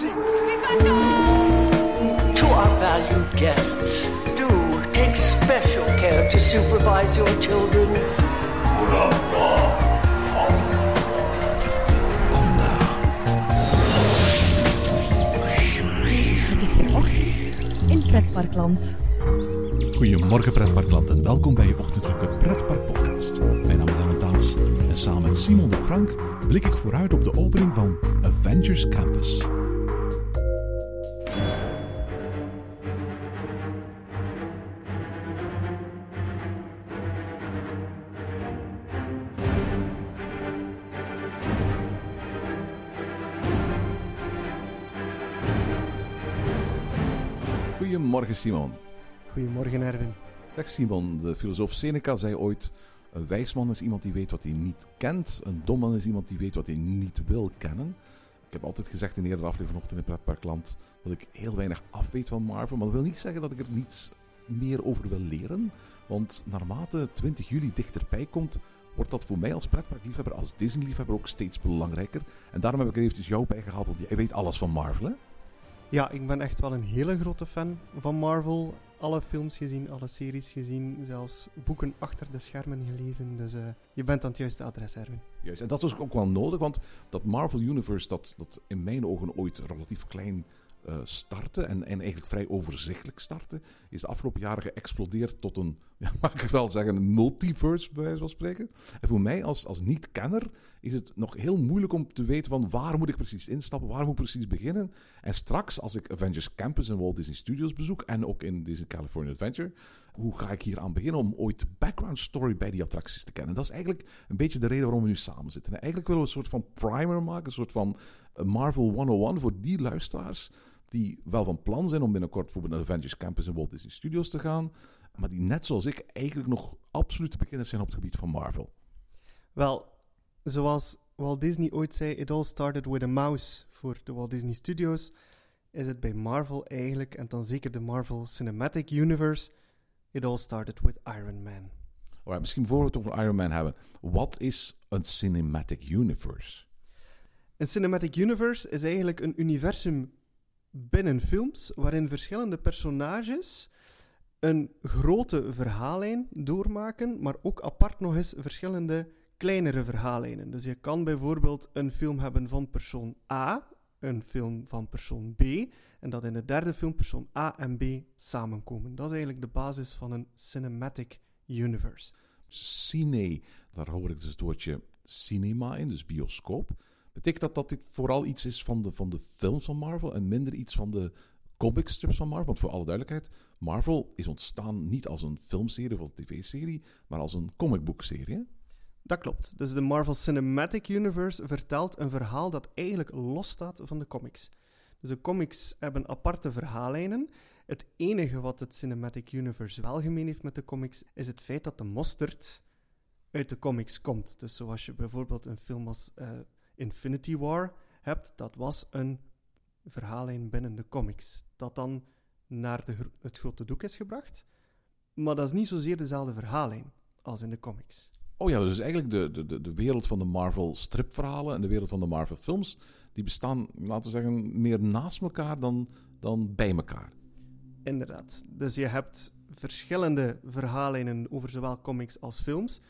To our valued guests, do take special care to supervise your children. Het is weer ochtend in Pretparkland. Goedemorgen pretparkland en welkom bij je ochtendelijke Pretpark podcast. Mijn naam is Alan Taats en samen met Simon de Frank blik ik vooruit op de opening van Avengers Campus. Goedemorgen Simon. Goedemorgen Erwin. Zeg Simon, de filosoof Seneca zei ooit: Een wijs man is iemand die weet wat hij niet kent. Een dom man is iemand die weet wat hij niet wil kennen. Ik heb altijd gezegd in de eerdere aflevering vanochtend in Pretparkland dat ik heel weinig afweet van Marvel. Maar dat wil niet zeggen dat ik er niets meer over wil leren. Want naarmate 20 juli dichterbij komt, wordt dat voor mij als pretparkliefhebber, als Disney-liefhebber ook steeds belangrijker. En daarom heb ik er eventjes jou bij gehaald, want jij weet alles van Marvel, hè? Ja, ik ben echt wel een hele grote fan van Marvel. Alle films gezien, alle series gezien, zelfs boeken achter de schermen gelezen. Dus eh, je bent aan het juiste adres, Erwin. Juist, en dat is ook wel nodig, want dat Marvel Universe, dat, dat in mijn ogen ooit relatief klein eh startte en, en eigenlijk vrij overzichtelijk startte, is de afgelopen jaren geëxplodeerd tot een, ja, mag ik wel zeggen, een multiverse, bij wijze van spreken. En voor mij als, als niet-kenner is het nog heel moeilijk om te weten van waar moet ik precies instappen, waar moet ik precies beginnen. En straks, als ik Avengers Campus in Walt Disney Studios bezoek en ook in Disney California Adventure, hoe ga ik hier aan beginnen om ooit de background story bij die attracties te kennen? En dat is eigenlijk een beetje de reden waarom we nu samen zitten. En eigenlijk willen we een soort van primer maken, een soort van eh, Marvel 101 voor die luisteraars die wel van plan zijn om binnenkort bijvoorbeeld naar Avengers Campus in Walt Disney Studios te gaan, maar die net zoals ik eigenlijk nog absoluut te beginnen zijn op het gebied van Marvel. Wel, zoals Walt Disney ooit zei, it all started with a mouse voor de Walt Disney Studios, is het bij Marvel eigenlijk, en dan zeker de Marvel Cinematic Universe, it all started with Iron Man. Alright, misschien voor we het over Iron Man hebben, wat is een cinematic universe? Een Cinematic Universe is eigenlijk een universum binnen films waarin verschillende personages een grote verhaallijn doormaken, maar ook apart nog eens verschillende kleinere verhaallijnen. Dus je kan bijvoorbeeld een film hebben van persoon A, een film van persoon B, en dat in de derde film persoon A en B samenkomen. Dat is eigenlijk de basis van een cinematic universe. Cine, daar hoor ik dus het woordje cinema in, dus bioscoop. Betekent dat dat dit vooral iets is van de, van de films van Marvel en minder iets van de comicstrips van Marvel? Want voor alle duidelijkheid, Marvel is ontstaan niet als een filmserie of een tv-serie, maar als een comicboekserie. Dat klopt. Dus de Marvel Cinematic Universe vertelt een verhaal dat eigenlijk losstaat van de comics. Dus de comics hebben aparte verhaallijnen. Het enige wat het Cinematic Universe wel gemeen heeft met de comics, is het feit dat de mosterd uit de comics komt. Dus zoals je bijvoorbeeld een film als eh, Infinity War hebt, dat was een verhaallijn binnen de comics, dat dan naar de, het grote doek is gebracht. Maar dat is niet zozeer dezelfde verhaallijn als in de comics. Oh ja, dus eigenlijk de, de, de, wereld van de Marvel stripverhalen en de wereld van de Marvel films, die bestaan, laten we zeggen, meer naast elkaar dan, dan bij elkaar. Inderdaad. Dus je hebt verschillende verhaallijnen over zowel comics als films.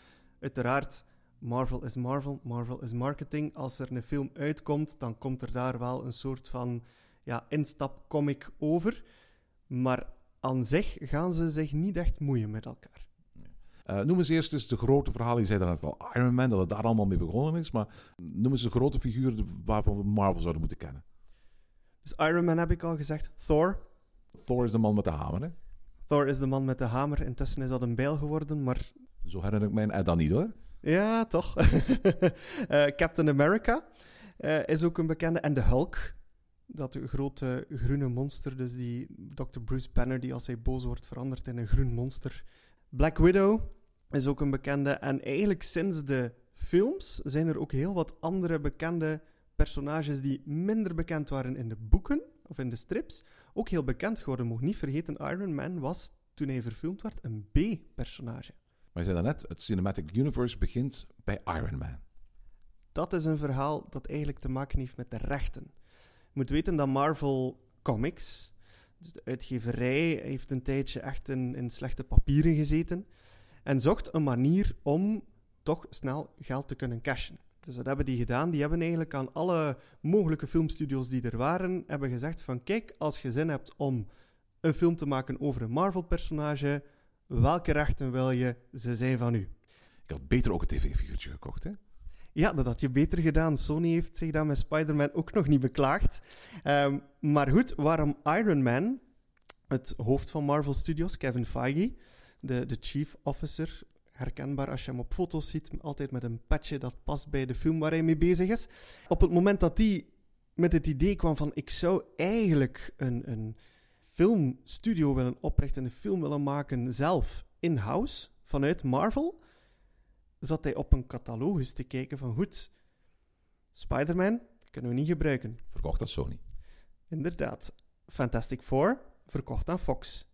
Uiteraard, Marvel is Marvel, Marvel is marketing. Als er een film uitkomt, dan komt er daar wel een soort van ja, instapcomic over. Maar aan zich gaan ze zich niet echt moeien met elkaar. Eh, noem eens eerst eens de grote verhalen. Je zei daarnet al Iron Man, dat het daar allemaal mee begonnen is. Maar noem eens de grote figuren waarvan we Marvel zouden moeten kennen. Dus Iron Man heb ik al gezegd. Thor. Thor is de man met de hamer, hè? Thor is de man met de hamer. Intussen is dat een bijl geworden, maar Zo herinner ik mij en dan niet, hoor. Ja, toch. Eh, Captain America eh, is ook een bekende. En de Hulk. Dat grote groene monster. Dus die Dr. Bruce Banner, die als hij boos wordt verandert in een groen monster. Black Widow is ook een bekende. En eigenlijk sinds de films zijn er ook heel wat andere bekende personages die minder bekend waren in de boeken of in de strips. Ook heel bekend geworden. Mocht niet vergeten, Iron Man was toen hij verfilmd werd een B-personage. Maar je zei daarnet, het Cinematic Universe begint bij Iron Man. dat is een verhaal dat eigenlijk te maken heeft met de rechten. Je moet weten dat Marvel Comics, dus de uitgeverij, heeft een tijdje echt in, in slechte papieren gezeten en zocht een manier om toch snel geld te kunnen cashen. Dus dat hebben die gedaan. Die hebben eigenlijk aan alle mogelijke filmstudios die er waren, hebben gezegd van kijk, als je zin hebt om een film te maken over een Marvel-personage, welke rechten wil je? Ze zijn van u. Ik had beter ook een tv-figuurtje gekocht, hè? Ja, dat had je beter gedaan. Sony heeft zich daar met Spider-Man ook nog niet beklaagd. Ehm, maar goed, waarom Iron Man, het hoofd van Marvel Studios, Kevin Feige, de, de chief officer, herkenbaar als je hem op foto's ziet, altijd met een petje dat past bij de film waar hij mee bezig is. Op het moment dat hij met het idee kwam van ik zou eigenlijk een, een filmstudio willen oprichten, een film willen maken zelf in-house vanuit Marvel, zat hij op een catalogus te kijken van goed, Spider-Man kunnen we niet gebruiken. Verkocht aan Sony. Inderdaad. Fantastic Four, verkocht aan Fox.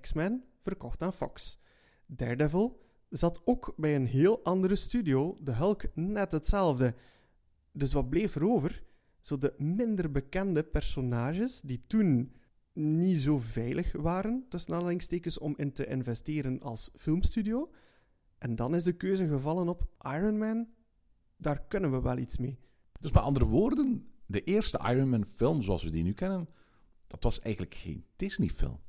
X-Men, verkocht aan Fox. Daredevil zat ook bij een heel andere studio, de Hulk net hetzelfde. Dus wat bleef er over? Zo de minder bekende personages die toen niet zo veilig waren, tussen aanhalingstekens, om in te investeren als filmstudio. En dan is de keuze gevallen op Iron Man. Daar kunnen we wel iets mee. Dus met andere woorden, de eerste Iron Man film zoals we die nu kennen, dat was eigenlijk geen Disney-film.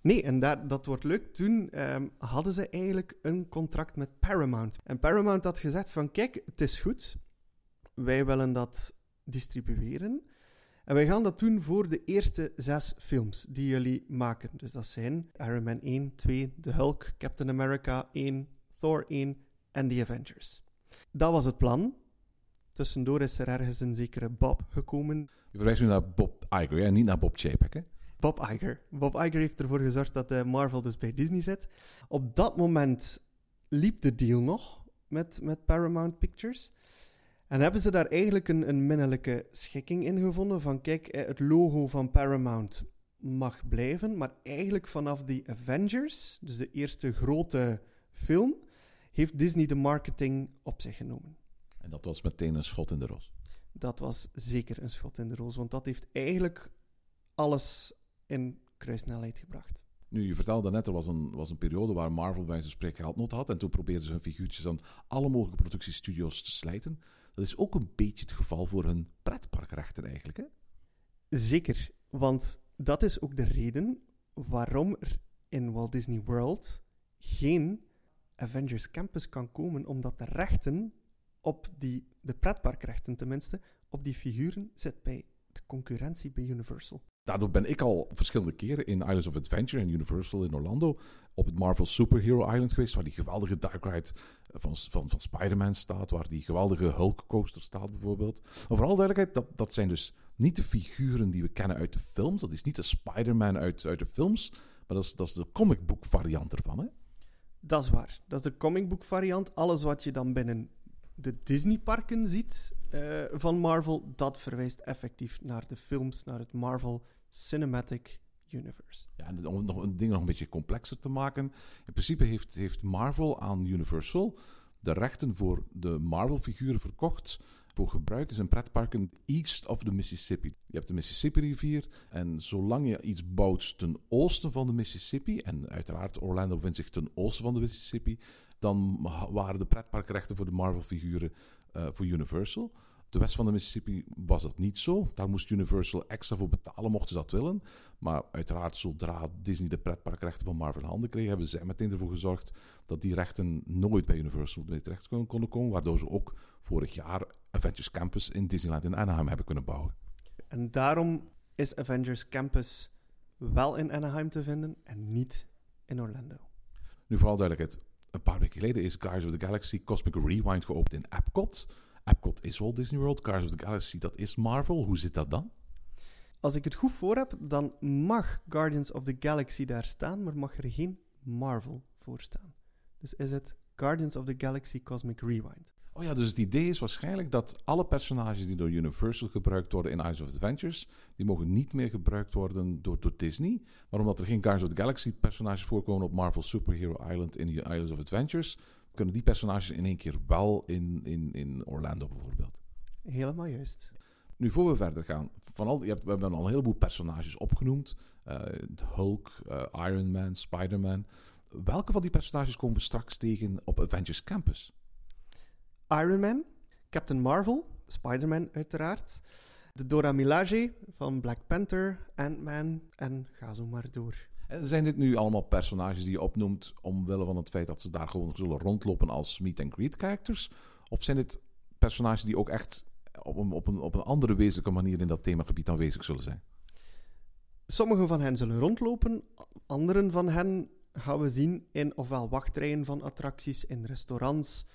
Nee, en dat, dat wordt leuk. Toen ehm, hadden ze eigenlijk een contract met Paramount. En Paramount had gezegd van, kijk, het is goed. Wij willen dat distribueren. En wij gaan dat doen voor de eerste zes films die jullie maken. Dus dat zijn Iron Man 1, 2, The Hulk, Captain America 1, Thor 1 en The Avengers. Dat was het plan. Tussendoor is er ergens een zekere Bob gekomen. Je verwijst nu naar Bob Iger, hè? niet naar Bob Chapek. Hè? Bob Iger. Bob Iger heeft ervoor gezorgd dat uh, Marvel dus bij Disney zit. Op dat moment liep de deal nog met, met Paramount Pictures. En hebben ze daar eigenlijk een, een minnelijke schikking in gevonden van kijk, eh, het logo van Paramount mag blijven, maar eigenlijk vanaf The Avengers, dus de eerste grote film, heeft Disney de marketing op zich genomen. En dat was meteen een schot in de roos. Dat was zeker een schot in de roos, want dat heeft eigenlijk alles in kruissnelheid gebracht. Nu, je vertelde net, er was een, was een periode waar Marvel bij zijn spreken geldnood had. En toen probeerden ze hun figuurtjes aan alle mogelijke productiestudio's te slijten. Dat is ook een beetje het geval voor hun pretparkrechten eigenlijk, hè? Zeker, want dat is ook de reden waarom er in Walt Disney World geen Avengers Campus kan komen, omdat de rechten op die, de pretparkrechten tenminste, op die figuren zit bij de concurrentie bij Universal. Daardoor ben ik al verschillende keren in Islands of Adventure en Universal in Orlando op het Marvel Superhero Island geweest, waar die geweldige Dark Ride van, van, van Spider-Man staat, waar die geweldige Hulk coaster staat bijvoorbeeld. Maar vooral duidelijkheid, dat, dat zijn dus niet de figuren die we kennen uit de films. Dat is niet de Spider-Man uit, uit de films, maar dat is, dat is de comic book variant ervan, hè? Dat is waar. Dat is de comic book variant. Alles wat je dan binnen de Disney-parken ziet uh, van Marvel, dat verwijst effectief naar de films, naar het Marvel Cinematic Universe. Ja, en om nog een ding nog een beetje complexer te maken. In principe heeft, heeft Marvel aan Universal de rechten voor de Marvel-figuren verkocht voor gebruik in zijn pretparken east of the Mississippi. Je hebt de Mississippi-rivier en zolang je iets bouwt ten oosten van de Mississippi, en uiteraard Orlando bevindt zich ten oosten van de Mississippi, dan waren de pretparkrechten voor de Marvel-figuren uh, voor Universal de west van de Mississippi was dat niet zo. Daar moest Universal extra voor betalen, mochten ze dat willen. Maar uiteraard, zodra Disney de pretparkrechten van Marvel in handen kreeg, hebben zij meteen ervoor gezorgd dat die rechten nooit bij Universal terecht konden komen. Waardoor ze ook vorig jaar Avengers Campus in Disneyland in Anaheim hebben kunnen bouwen. En daarom is Avengers Campus wel in Anaheim te vinden en niet in Orlando. Nu vooral duidelijkheid. Een paar weken geleden is Guardians of the Galaxy Cosmic Rewind geopend in Epcot. Epcot is Walt Disney World, Guardians of the Galaxy, dat is Marvel. Hoe zit dat dan? Als ik het goed voor heb, dan mag Guardians of the Galaxy daar staan, maar mag er geen Marvel voor staan. Dus is het Guardians of the Galaxy Cosmic Rewind. Oh ja, dus het idee is waarschijnlijk dat alle personages die door Universal gebruikt worden in Eyes of Adventures, die mogen niet meer gebruikt worden door, door Disney. Maar omdat er geen Guardians of the Galaxy personages voorkomen op Marvel Superhero Island in Islands of Adventures, kunnen die personages in één keer wel in, in, in Orlando bijvoorbeeld. Helemaal juist. Nu, voor we verder gaan, van al, je hebt, we hebben al een heleboel personages opgenoemd. Uh, Hulk, uh, Iron Man, Spider-Man. Welke van die personages komen we straks tegen op Avengers Campus? Iron Man, Captain Marvel, Spider-Man uiteraard. De Dora Milaje van Black Panther, Ant-Man en ga zo maar door. En zijn dit nu allemaal personages die je opnoemt omwille van het feit dat ze daar gewoon zullen rondlopen als meet and greet characters? Of zijn dit personages die ook echt op een, op een, op een andere wezenlijke manier in dat themagebied aanwezig zullen zijn? Sommigen van hen zullen rondlopen, anderen van hen gaan we zien in ofwel wachtrijen van attracties, in restaurants,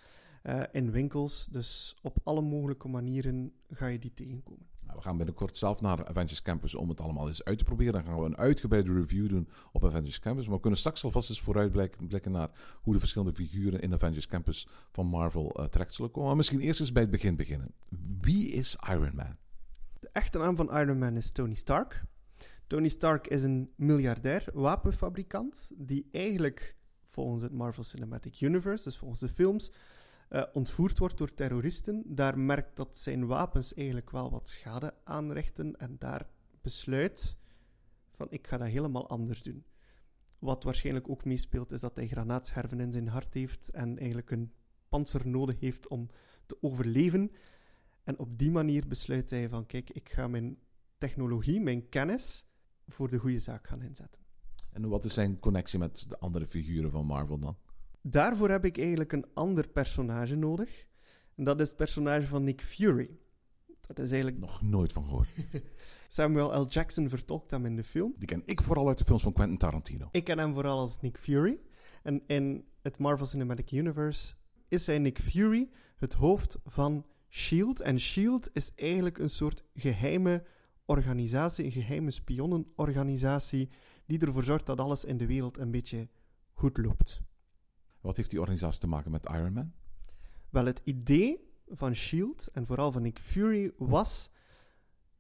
uh, in winkels. Dus op alle mogelijke manieren ga je die tegenkomen. Nou, we gaan binnenkort zelf naar Avengers Campus om het allemaal eens uit te proberen. Dan gaan we een uitgebreide review doen op Avengers Campus. Maar we kunnen straks alvast eens vooruitblikken naar hoe de verschillende figuren in Avengers Campus van Marvel uh, terecht zullen komen. Maar misschien eerst eens bij het begin beginnen. Wie is Iron Man? De echte naam van Iron Man is Tony Stark. Tony Stark is een miljardair wapenfabrikant die eigenlijk volgens het Marvel Cinematic Universe, dus volgens de films, uh, ontvoerd wordt door terroristen. Daar merkt dat zijn wapens eigenlijk wel wat schade aanrichten en daar besluit van ik ga dat helemaal anders doen. Wat waarschijnlijk ook meespeelt is dat hij granaatscherven in zijn hart heeft en eigenlijk een panzer nodig heeft om te overleven. En op die manier besluit hij van kijk, ik ga mijn technologie, mijn kennis voor de goede zaak gaan inzetten. En wat is zijn connectie met de andere figuren van Marvel dan? Daarvoor heb ik eigenlijk een ander personage nodig. En dat is het personage van Nick Fury. Dat is eigenlijk... Nog nooit van gehoord. Samuel L. Jackson vertolkt hem in de film. Die ken ik vooral uit de films van Quentin Tarantino. Ik ken hem vooral als Nick Fury. En in het Marvel Cinematic Universe is hij Nick Fury, het hoofd van S.H.I.E.L.D. En S.H.I.E.L.D. is eigenlijk een soort geheime organisatie, een geheime spionnenorganisatie, die ervoor zorgt dat alles in de wereld een beetje goed loopt. Wat heeft die organisatie te maken met Iron Man? Wel, het idee van Shield en vooral van Nick Fury was: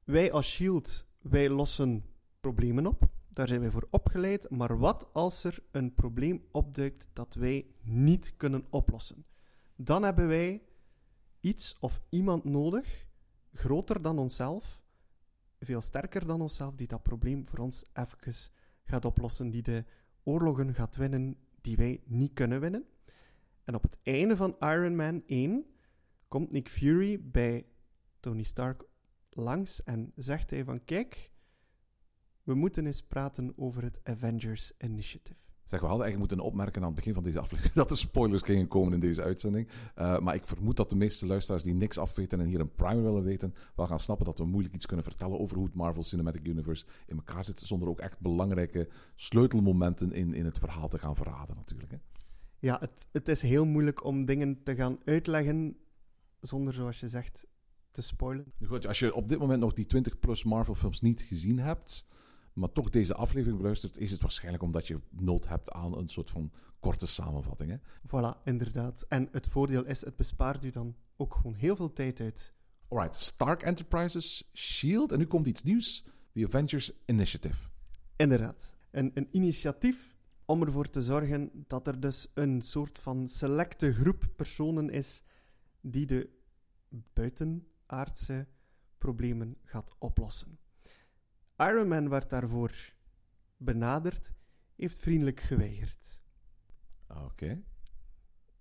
wij als Shield, wij lossen problemen op. Daar zijn wij voor opgeleid. Maar wat als er een probleem opduikt dat wij niet kunnen oplossen? Dan hebben wij iets of iemand nodig, groter dan onszelf, veel sterker dan onszelf, die dat probleem voor ons even gaat oplossen, die de oorlogen gaat winnen die wij niet kunnen winnen. En op het einde van Iron Man 1 komt Nick Fury bij Tony Stark langs en zegt hij van kijk, we moeten eens praten over het Avengers Initiative. Zeg, we hadden eigenlijk moeten opmerken aan het begin van deze aflevering dat er spoilers gingen komen in deze uitzending. Uh, maar ik vermoed dat de meeste luisteraars die niks afweten en hier een primer willen weten, wel gaan snappen dat we moeilijk iets kunnen vertellen over hoe het Marvel Cinematic Universe in elkaar zit, zonder ook echt belangrijke sleutelmomenten in, in het verhaal te gaan verraden natuurlijk. Hè? Ja, het, het is heel moeilijk om dingen te gaan uitleggen zonder, zoals je zegt, te spoilen. Goed, als je op dit moment nog die 20 plus Marvel films niet gezien hebt, maar toch deze aflevering beluistert, is het waarschijnlijk omdat je nood hebt aan een soort van korte samenvatting. Hè? Voilà, inderdaad. En het voordeel is, het bespaart u dan ook gewoon heel veel tijd uit. Alright, Stark Enterprises, Shield, en nu komt iets nieuws: The Avengers Initiative. Inderdaad. Een, een initiatief om ervoor te zorgen dat er dus een soort van selecte groep personen is die de buitenaardse problemen gaat oplossen. Iron Man werd daarvoor benaderd, heeft vriendelijk geweigerd. Oké.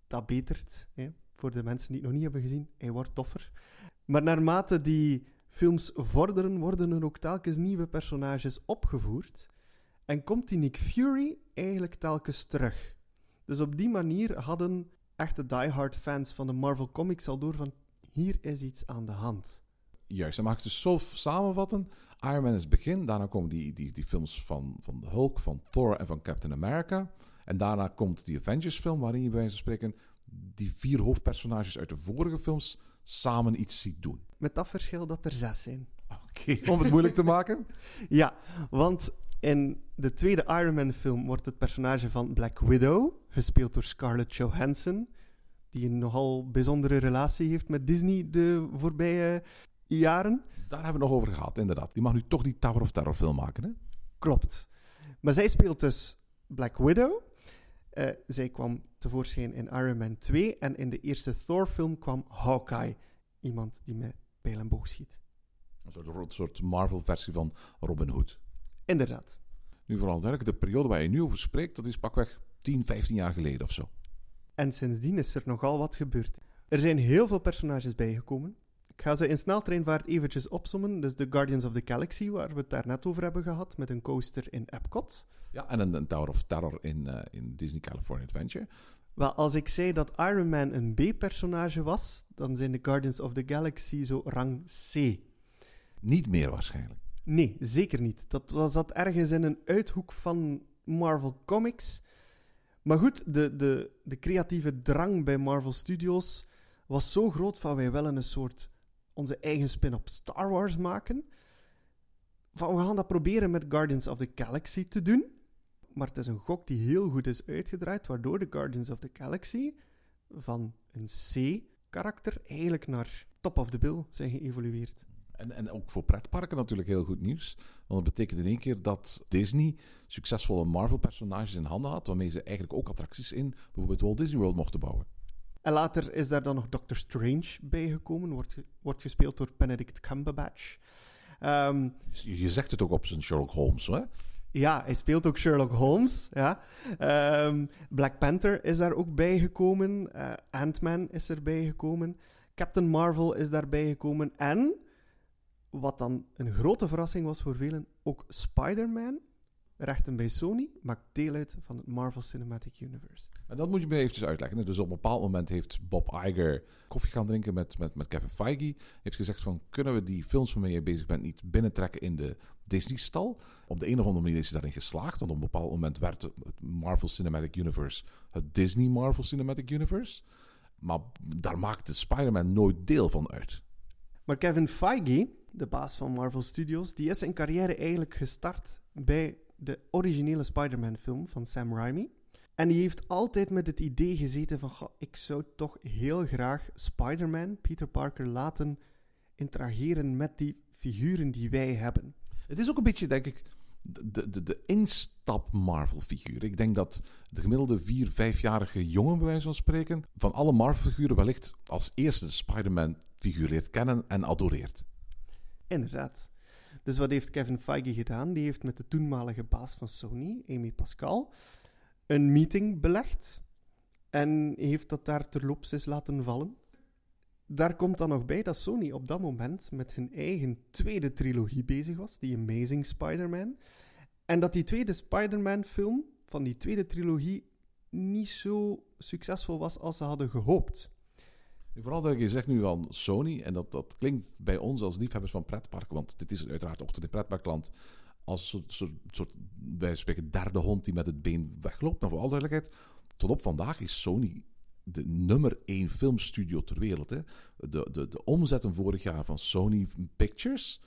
Dat betert, hè, voor de mensen die het nog niet hebben gezien. Hij wordt toffer. Maar naarmate die films vorderen, worden er ook telkens nieuwe personages opgevoerd. En komt die Nick Fury eigenlijk telkens terug. Dus op die manier hadden echte diehard fans van de Marvel Comics al door van hier is iets aan de hand. Juist, dan mag ik dus zo samenvatten. Iron Man is het begin, daarna komen die, die, die films van, van de Hulk, van Thor en van Captain America. En daarna komt die Avengers film, waarin je bij wijze van spreken die vier hoofdpersonages uit de vorige films samen iets ziet doen. Met dat verschil dat er zes zijn. Oké, om het moeilijk te maken? ja, want in de tweede Iron Man film wordt het personage van Black Widow, gespeeld door Scarlett Johansson, die een nogal bijzondere relatie heeft met Disney de voorbije jaren. Daar hebben we nog over gehad, inderdaad. Die mag nu toch die Tower of Terror film maken, hè? Klopt. Maar zij speelt dus Black Widow. Uh, zij kwam tevoorschijn in Iron Man 2 en in de eerste Thor-film kwam Hawkeye. Iemand die met pijl en boog schiet. Een soort, een soort Marvel-versie van Robin Hood. Inderdaad. Nu vooral duidelijk, de periode waar je nu over spreekt, dat is pakweg 10, 15 jaar geleden of zo. En sindsdien is er nogal wat gebeurd. Er zijn heel veel personages bijgekomen. Ik ga ze in sneltreinvaart eventjes opsommen. Dus de Guardians of the Galaxy, waar we het daar net over hebben gehad, met een coaster in Epcot. Ja, en een, een Tower of Terror in, eh, in Disney California Adventure. Wel, als ik zei dat Iron Man een B-personage was, dan zijn de Guardians of the Galaxy zo rang C. Niet meer waarschijnlijk. Nee, zeker niet. Dat was dat ergens in een uithoek van Marvel Comics. Maar goed, de, de, de creatieve drang bij Marvel Studios was zo groot van wij willen een soort onze eigen spin op Star Wars maken. Van we gaan dat proberen met Guardians of the Galaxy te doen. Maar het is een gok die heel goed is uitgedraaid, waardoor de Guardians of the Galaxy van een C-karakter eigenlijk naar top of the bill zijn geëvolueerd. En, en ook voor pretparken natuurlijk heel goed nieuws. Want dat betekent in één keer dat Disney succesvolle Marvel-personages in handen had, waarmee ze eigenlijk ook attracties in bijvoorbeeld Walt Disney World mochten bouwen. En later is daar dan nog Doctor Strange bijgekomen, wordt, ge- wordt gespeeld door Benedict Cumberbatch. Ehm, Je, zegt het ook op zijn Sherlock Holmes, hè? ja, hij speelt ook Sherlock Holmes. Ja. Ehm, Black Panther is daar ook bijgekomen. Eh Ant-Man is erbij gekomen. Captain Marvel is daarbij gekomen. En, wat dan een grote verrassing was voor velen, ook Spider-Man, rechten bij Sony, maakt deel uit van het Marvel Cinematic Universe. En dat moet je me eventjes uitleggen. Dus op een bepaald moment heeft Bob Iger koffie gaan drinken met, met, met Kevin Feige. Heeft gezegd van, kunnen we die films waarmee je bezig bent niet binnentrekken in de Disney-stal? Op de een of andere manier is hij daarin geslaagd. Want op een bepaald moment werd het Marvel Cinematic Universe het Disney Marvel Cinematic Universe. Maar daar maakte Spider-Man nooit deel van uit. Maar Kevin Feige, de baas van Marvel Studios, die is zijn carrière eigenlijk gestart bij de originele Spider-Man-film van Sam Raimi. En die heeft altijd met het idee gezeten van, "Goh, ik zou toch heel graag Spider-Man, Peter Parker, laten interageren met die figuren die wij hebben. Het is ook een beetje, denk ik, de, de, de instap Marvel-figuur. Ik denk dat de gemiddelde vier, vijfjarige jongen, bij wijze van spreken, van alle Marvel-figuren wellicht als eerste de Spider-Man-figuur leert kennen en adoreert. Inderdaad. Dus wat heeft Kevin Feige gedaan? Die heeft met de toenmalige baas van Sony, Amy Pascal, een meeting belegd. En heeft dat daar terloops eens laten vallen. Daar komt dan nog bij dat Sony op dat moment met hun eigen tweede trilogie bezig was, die Amazing Spider-Man. En dat die tweede Spider-Man-film van die tweede trilogie niet zo succesvol was als ze hadden gehoopt. Vooral dat je zegt nu van Sony, en dat, dat klinkt bij ons als liefhebbers van pretparken, want dit is uiteraard ook in pretparkland als een soort, soort, soort wij spreken, derde hond die met het been wegloopt. Maar voor alle duidelijkheid, tot op vandaag is Sony de nummer één filmstudio ter wereld. Hè. De, de, de omzetten vorig jaar van Sony Pictures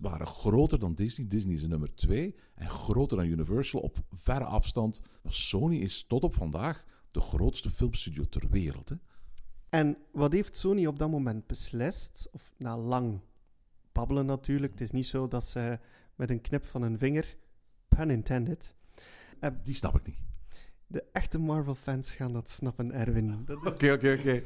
waren groter dan Disney. Disney is de nummer twee en groter dan Universal op verre afstand. Maar Sony is tot op vandaag de grootste filmstudio ter wereld. Hè. En wat heeft Sony op dat moment beslist? Of na lang babbelen natuurlijk. Het is niet zo dat ze met een knip van een vinger, pun intended. eh, Die snap ik niet. de echte Marvel-fans gaan dat snappen, Erwin. Oké, oké, oké.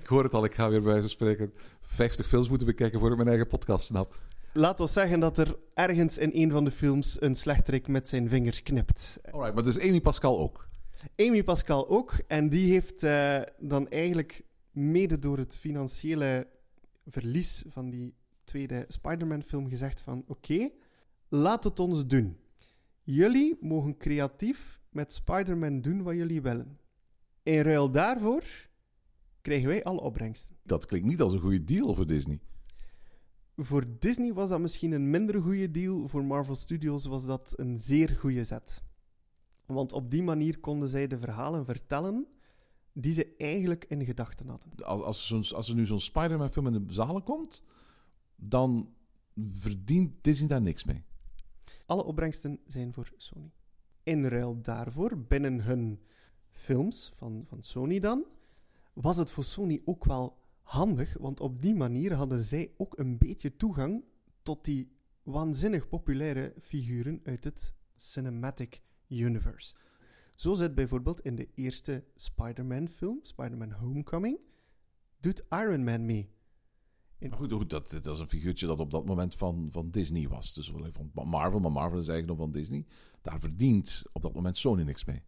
Ik hoor het al. Ik ga weer bij van spreken 50 films moeten bekijken voor ik mijn eigen podcast snap. Laat ons zeggen dat er ergens in een van de films een slechterik met zijn vingers knipt. Alright, maar dus Amy Pascal ook. Amy Pascal ook. En die heeft eh, dan eigenlijk mede door het financiële verlies van die tweede Spider-Man-film gezegd van oké, laat het ons doen. Jullie mogen creatief met Spider-Man doen wat jullie willen. In ruil daarvoor krijgen wij alle opbrengsten. Dat klinkt niet als een goede deal voor Disney. Voor Disney was dat misschien een minder goede deal. Voor Marvel Studios was dat een zeer goede zet. Want op die manier konden zij de verhalen vertellen die ze eigenlijk in gedachten hadden. Als, als, er, als er nu zo'n Spider-Man-film in de zalen komt, dan verdient Disney daar niks mee. Alle opbrengsten zijn voor Sony. In ruil daarvoor, binnen hun films van, van Sony dan, was het voor Sony ook wel handig, want op die manier hadden zij ook een beetje toegang tot die waanzinnig populaire figuren uit het Cinematic Universe. Zo zit bijvoorbeeld in de eerste Spider-Man film, Spider-Man Homecoming, doet Iron Man mee. Maar goed, goed dat, dat is een figuurtje dat op dat moment van, van Disney was. Dus wel even van Marvel, maar Marvel is eigenlijk nog van Disney. Daar verdient op dat moment Sony niks mee.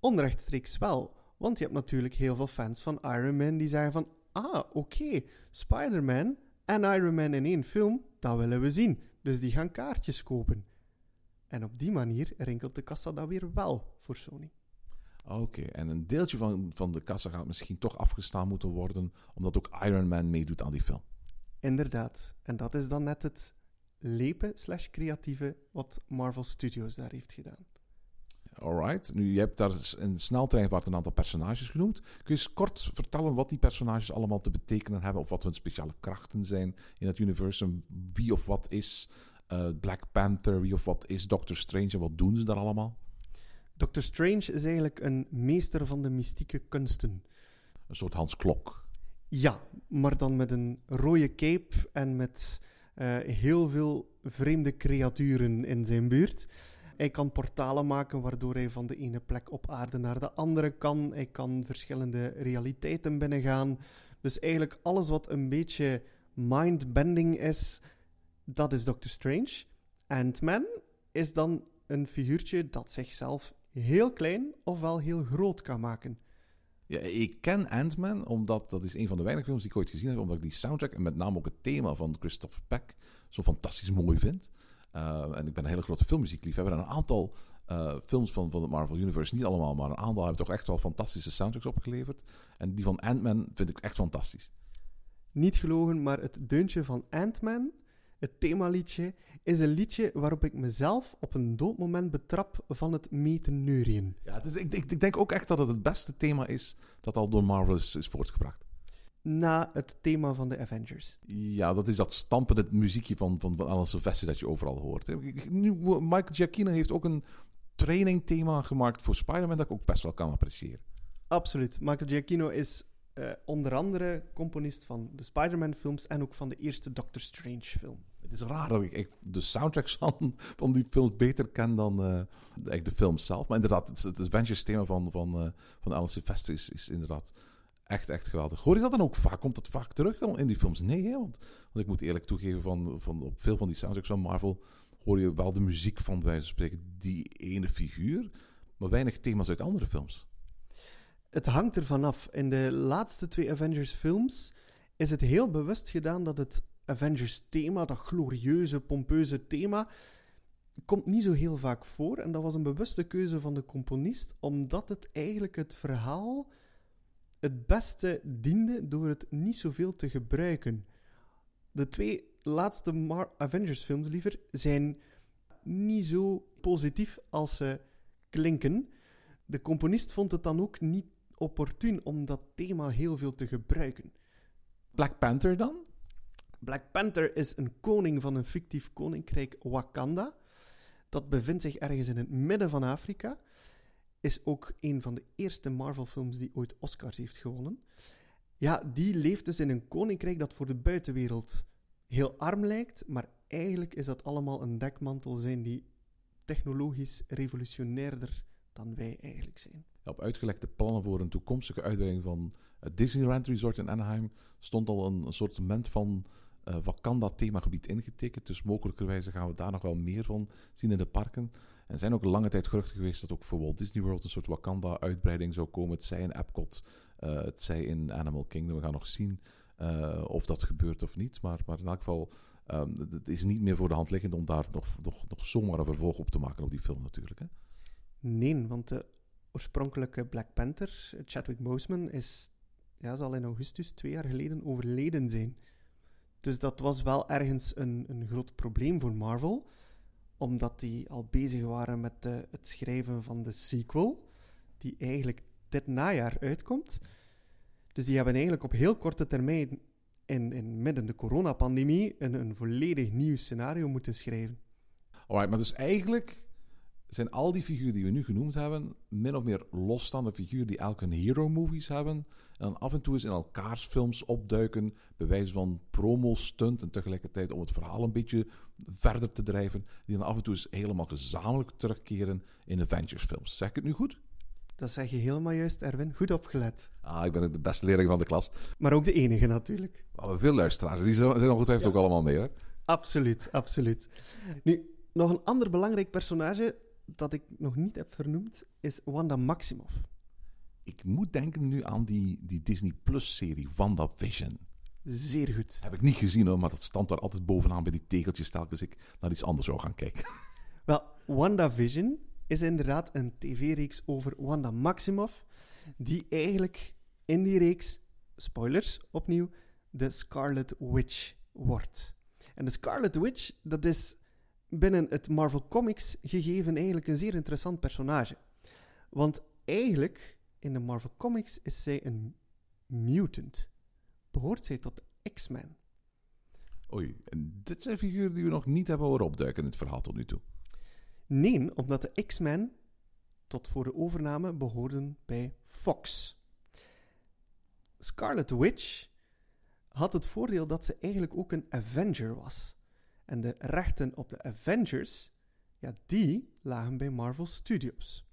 Onrechtstreeks wel. Want je hebt natuurlijk heel veel fans van Iron Man die zeggen van... Ah, oké, Spider-Man en Iron Man in één film, dat willen we zien. Dus die gaan kaartjes kopen. En op die manier rinkelt de kassa dat weer wel voor Sony. Oké, en een deeltje van, van de kassa gaat misschien toch afgestaan moeten worden, omdat ook Iron Man meedoet aan die film. Inderdaad. En dat is dan net het lepen slash creatieve wat Marvel Studios daar heeft gedaan. Alright, nu je hebt daar in sneltreinvaart een aantal personages genoemd. Kun je eens kort vertellen wat die personages allemaal te betekenen hebben, of wat hun speciale krachten zijn in het universum? Wie of wat is uh, Black Panther, wie of wat is Doctor Strange en wat doen ze daar allemaal? Doctor Strange is eigenlijk een meester van de mystieke kunsten. Een soort Hans Klok. Ja, maar dan met een rode cape en met uh, heel veel vreemde creaturen in zijn buurt. Hij kan portalen maken waardoor hij van de ene plek op aarde naar de andere kan. Hij kan verschillende realiteiten binnengaan. Dus eigenlijk alles wat een beetje mindbending is, dat is Doctor Strange. Ant-Man is dan een figuurtje dat zichzelf heel klein ofwel heel groot kan maken. Ja, ik ken Ant-Man, omdat dat is een van de weinige films die ik ooit gezien heb, omdat ik die soundtrack en met name ook het thema van Christopher Peck zo fantastisch mooi vind. Uh, en ik ben een hele grote filmmuziekliefhebber. En een aantal uh, films van, van het Marvel Universe, niet allemaal, maar een aantal hebben toch echt wel fantastische soundtracks opgeleverd. En die van Ant-Man vind ik echt fantastisch. Niet gelogen, maar het deuntje van Ant-Man, het themaliedje, is een liedje waarop ik mezelf op een doodmoment betrap van het meten neurien. Ja, dus ik, ik, ik, denk ook echt dat het het beste thema is dat al door Marvel is, is voortgebracht na het thema van de Avengers. Ja, dat is dat stampende muziekje van, van, van Alan Sylvester dat je overal hoort. Nu, Michael Giacchino heeft ook een trainingthema gemaakt voor Spider-Man dat ik ook best wel kan appreciëren. Absoluut. Michael Giacchino is uh, onder andere componist van de Spider-Man films en ook van de eerste Doctor Strange film. Het is raar dat ik de soundtracks van, van die films beter ken dan uh, de film zelf. Maar inderdaad, het, het Avengers thema van, van, uh, van Alan Sylvester is, is inderdaad echt, echt geweldig. Hoor je dat dan ook vaak? Komt dat vaak terug in die films? Nee? Want, ik moet eerlijk toegeven, van, van, op veel van die soundtracks van Marvel hoor je wel de muziek van, wijze van spreken, die ene figuur, maar weinig thema's uit andere films. Het hangt ervan af. In de laatste twee Avengers-films is het heel bewust gedaan dat het Avengers-thema, dat glorieuze, pompeuze thema, komt niet zo heel vaak voor. En dat was een bewuste keuze van de componist, omdat het eigenlijk het verhaal het beste diende door het niet zoveel te gebruiken. De twee laatste Avengers-films liever zijn niet zo positief als ze klinken. De componist vond het dan ook niet opportun om dat thema heel veel te gebruiken. Black Panther dan? Black Panther is een koning van een fictief koninkrijk Wakanda. Dat bevindt zich ergens in het midden van Afrika is ook een van de eerste Marvel-films die ooit Oscars heeft gewonnen. Ja, die leeft dus in een koninkrijk dat voor de buitenwereld heel arm lijkt, maar eigenlijk is dat allemaal een dekmantel zijn die technologisch revolutionairder dan wij eigenlijk zijn. op uitgelekte plannen voor een toekomstige uitbreiding van het Disneyland Resort in Anaheim stond al een, een soort van uh, Wakanda-themagebied ingetekend. Dus mogelijkerwijze gaan we daar nog wel meer van zien in de parken. En er zijn ook lange tijd geruchten geweest dat ook voor Walt Disney World een soort Wakanda-uitbreiding zou komen. Het zij in Epcot, uh, het zij in Animal Kingdom. We gaan nog zien uh, of dat gebeurt of niet. Maar, maar in elk geval, um, het is niet meer voor de hand liggend om daar nog, nog, nog zomaar een vervolg op te maken op die film natuurlijk. Hè? Nee, want de oorspronkelijke Black Panther, Chadwick Boseman, is, ja, zal in augustus twee jaar geleden overleden zijn. Dus dat was wel ergens een, een groot probleem voor Marvel omdat die al bezig waren met de, het schrijven van de sequel, die eigenlijk dit najaar uitkomt. Dus die hebben eigenlijk op heel korte termijn, in, in midden de coronapandemie, een, een volledig nieuw scenario moeten schrijven. Alright, maar dus eigenlijk zijn al die figuren die we nu genoemd hebben, min of meer losstaande figuren die elk een hero-movies hebben. En dan af en toe eens in elkaars films opduiken, bij wijze van promo-stunt en tegelijkertijd om het verhaal een beetje verder te drijven. Die dan af en toe eens helemaal gezamenlijk terugkeren in Avengers-films. Zeg ik het nu goed? Dat zeg je helemaal juist, Erwin. Goed opgelet. Ah, ik ben de beste leerling van de klas. Maar ook de enige natuurlijk. We hebben veel luisteraars. Die zijn ongetwijfeld ook allemaal mee. Hè? Absoluut, absoluut. Nu, nog een ander belangrijk personage dat ik nog niet heb vernoemd is Wanda Maximoff. Ik moet denken nu aan die, die Disney Plus-serie WandaVision. Zeer goed. Heb ik niet gezien hoor, maar dat stond daar altijd bovenaan bij die tegeltjes telkens ik naar iets anders zou gaan kijken. Wel, WandaVision is inderdaad een tv-reeks over Wanda Maximoff, die eigenlijk in die reeks, spoilers opnieuw, de Scarlet Witch wordt. En de Scarlet Witch, dat is binnen het Marvel Comics gegeven eigenlijk een zeer interessant personage. Want eigenlijk, in de Marvel Comics is zij een mutant. Behoort zij tot X-Men. Oei, en dit zijn figuren die we nog niet hebben horen opduiken in het verhaal tot nu toe. Nee, omdat de X-Men tot voor de overname behoorden bij Fox. Scarlet Witch had het voordeel dat ze eigenlijk ook een Avenger was. En de rechten op de Avengers, ja, die lagen bij Marvel Studios.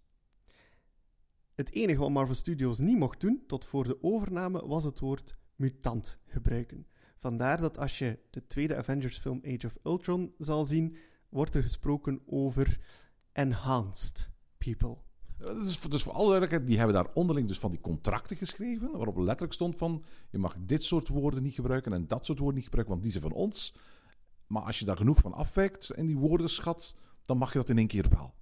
Het enige wat Marvel Studios niet mocht doen, tot voor de overname, was het woord mutant gebruiken. Vandaar dat als je de tweede Avengers-film Age of Ultron zal zien, wordt er gesproken over enhanced people. Dus, dus voor alle duidelijkheid, die hebben daar onderling dus van die contracten geschreven, waarop letterlijk stond van, je mag dit soort woorden niet gebruiken en dat soort woorden niet gebruiken, want die zijn van ons. Maar als je daar genoeg van afwijkt en die woordenschat, dan mag je dat in één keer wel.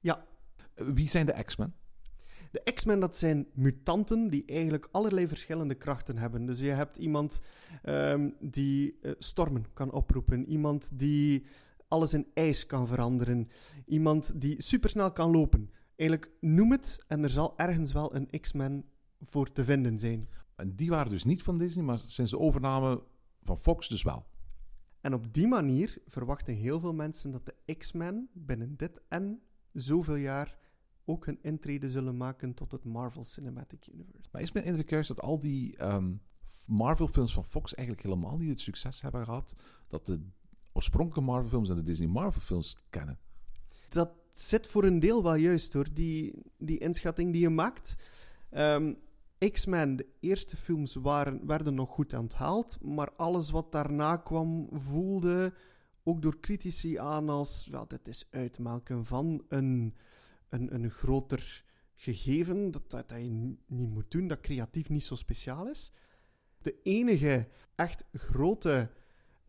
Ja, Eh, Wie zijn de X-Men? De X-Men, dat zijn mutanten die eigenlijk allerlei verschillende krachten hebben. Dus je hebt iemand ehm, die eh, stormen kan oproepen, iemand die alles in ijs kan veranderen, iemand die supersnel kan lopen. Eigenlijk noem het en er zal ergens wel een X-Men voor te vinden zijn. En die waren dus niet van Disney, maar sinds de overname van Fox dus wel. En op die manier verwachten heel veel mensen dat de X-Men binnen dit en zoveel jaar ook hun intrede zullen maken tot het Marvel Cinematic Universe. Maar is mijn indruk juist dat al die ehm, Marvel-films van Fox eigenlijk helemaal niet het succes hebben gehad dat de oorspronkelijke Marvel-films en de Disney Marvel-films kennen? Dat zit voor een deel wel juist hoor, die, die inschatting die je maakt. Ehm, X-Men, de eerste films waren, werden nog goed onthaald, maar alles wat daarna kwam voelde ook door critici aan als, ja, dit is uitmaken van een, een, een groter gegeven, dat, dat, dat je niet moet doen, dat creatief niet zo speciaal is. De enige echt grote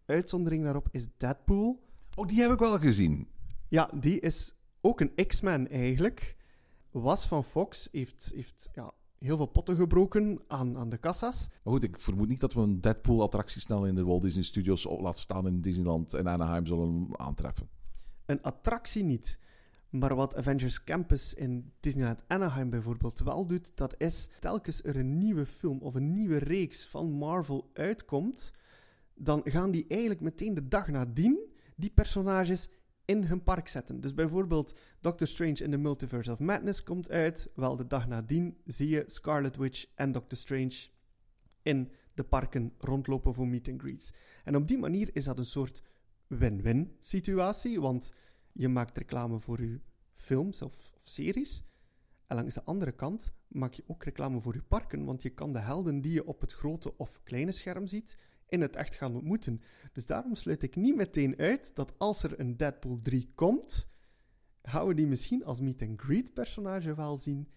uitzondering daarop is Deadpool. Oh, die heb ik wel gezien. Ja, die is ook een X-Men eigenlijk. Was van Fox, heeft, heeft ja, heel veel potten gebroken aan, aan de kassa's. Maar goed, ik vermoed niet dat we een Deadpool-attractie snel in de Walt Disney Studios laten staan in Disneyland en Anaheim zullen aantreffen. Een attractie niet. Maar wat Avengers Campus in Disneyland Anaheim bijvoorbeeld wel doet, dat is telkens er een nieuwe film of een nieuwe reeks van Marvel uitkomt, dan gaan die eigenlijk meteen de dag nadien die personages in hun park zetten. Dus bijvoorbeeld Doctor Strange in the Multiverse of Madness komt uit, wel de dag nadien zie je Scarlet Witch en Doctor Strange in de parken rondlopen voor meet and greets. En op die manier is dat een soort win-win situatie, want je maakt reclame voor je films of, of series. En langs de andere kant maak je ook reclame voor je parken, want je kan de helden die je op het grote of kleine scherm ziet, in het echt gaan ontmoeten. Dus daarom sluit ik niet meteen uit dat als er een Deadpool 3 komt, gaan we die misschien als meet-and-greet personage wel zien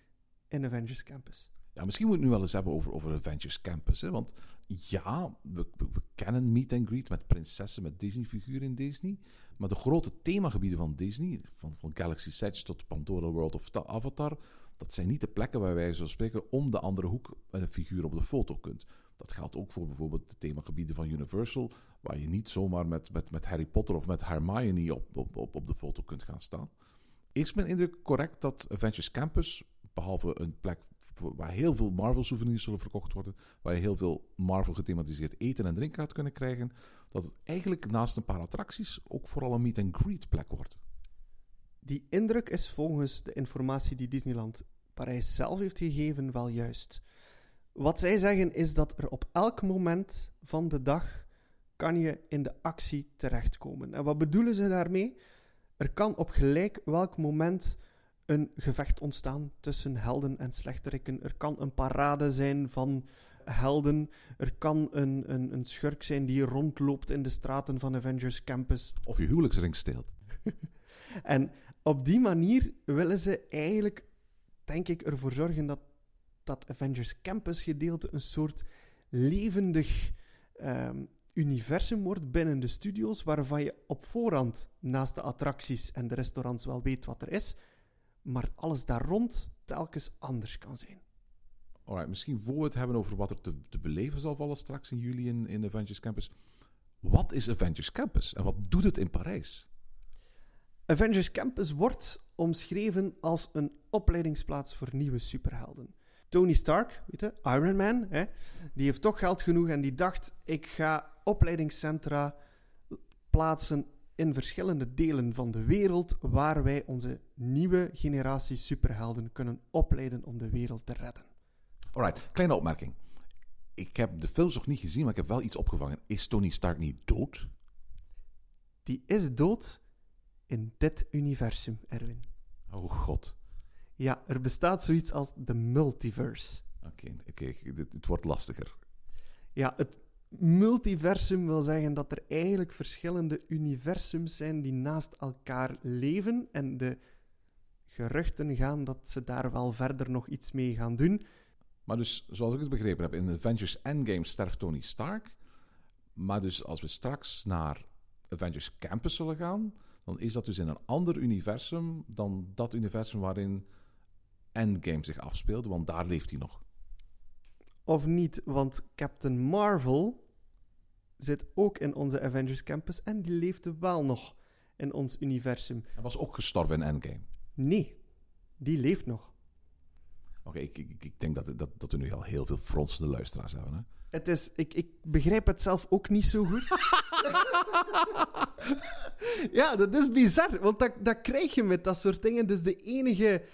in Avengers Campus. Ja, misschien moeten we het nu wel eens hebben over, over Avengers Campus. Hè? Want ja, we, we, kennen meet and greet met prinsessen, met Disney-figuren in Disney. Maar de grote themagebieden van Disney, van, van Galaxy Edge tot Pandora World of Ta- Avatar, dat zijn niet de plekken waar wij zo spreken om de andere hoek een figuur op de foto kunt. Dat geldt ook voor bijvoorbeeld de themagebieden van Universal, waar je niet zomaar met, met, met Harry Potter of met Hermione op, op, op, de foto kunt gaan staan. Is mijn indruk correct dat Avengers Campus, behalve een plek waar heel veel Marvel-souvenirs zullen verkocht worden, waar je heel veel Marvel-gethematiseerd eten en drinken gaat kunnen krijgen, dat het eigenlijk naast een paar attracties ook vooral een meet-and-greet plek wordt? Die indruk is volgens de informatie die Disneyland Parijs zelf heeft gegeven wel juist. Wat zij zeggen is dat er op elk moment van de dag kan je in de actie terechtkomen. En wat bedoelen ze daarmee? Er kan op gelijk welk moment een gevecht ontstaan tussen helden en slechterikken. Er kan een parade zijn van helden. Er kan een, een, een schurk zijn die rondloopt in de straten van Avengers Campus. Of je huwelijksring steelt. En op die manier willen ze eigenlijk, denk ik, ervoor zorgen dat dat Avengers Campus gedeelte een soort levendig ehm, universum wordt binnen de studios, waarvan je op voorhand naast de attracties en de restaurants wel weet wat er is, maar alles daar rond telkens anders kan zijn. Alright, misschien voor we het hebben over wat er te, te beleven zal vallen straks in juli in, in Avengers Campus. Wat is Avengers Campus en wat doet het in Parijs? Avengers Campus wordt omschreven als een opleidingsplaats voor nieuwe superhelden. Tony Stark, weet je, Iron Man, hè, die heeft toch geld genoeg en die dacht: ik ga opleidingscentra plaatsen in verschillende delen van de wereld waar wij onze nieuwe generatie superhelden kunnen opleiden om de wereld te redden. Alright, kleine opmerking. Ik heb de films nog niet gezien, maar ik heb wel iets opgevangen. Is Tony Stark niet dood? Die is dood in dit universum, Erwin. Oh god. Ja, er bestaat zoiets als de multiverse. Oké, dit- het wordt lastiger. Ja, het multiversum wil zeggen dat er eigenlijk verschillende universums zijn die naast elkaar leven. En de geruchten gaan dat ze daar wel verder nog iets mee gaan doen. Maar dus, zoals ik het begrepen heb, in Avengers Endgame sterft Tony Stark. Maar dus als we straks naar Avengers Campus zullen gaan, dan is dat dus in een ander universum dan dat universum waarin Endgame zich afspeelde, want daar leeft hij nog. Of niet, want Captain Marvel zit ook in onze Avengers Campus en die leefde wel nog in ons universum. Hij was ook gestorven in Endgame. Nee, die leeft nog. Oké, ik, ik, ik denk dat, dat, dat we nu al heel veel fronsende luisteraars hebben. Hè? Het is, ik, ik begrijp het zelf ook niet zo goed. ja, dat is bizar, want dat, dat krijg je met dat soort dingen. Dus de enige,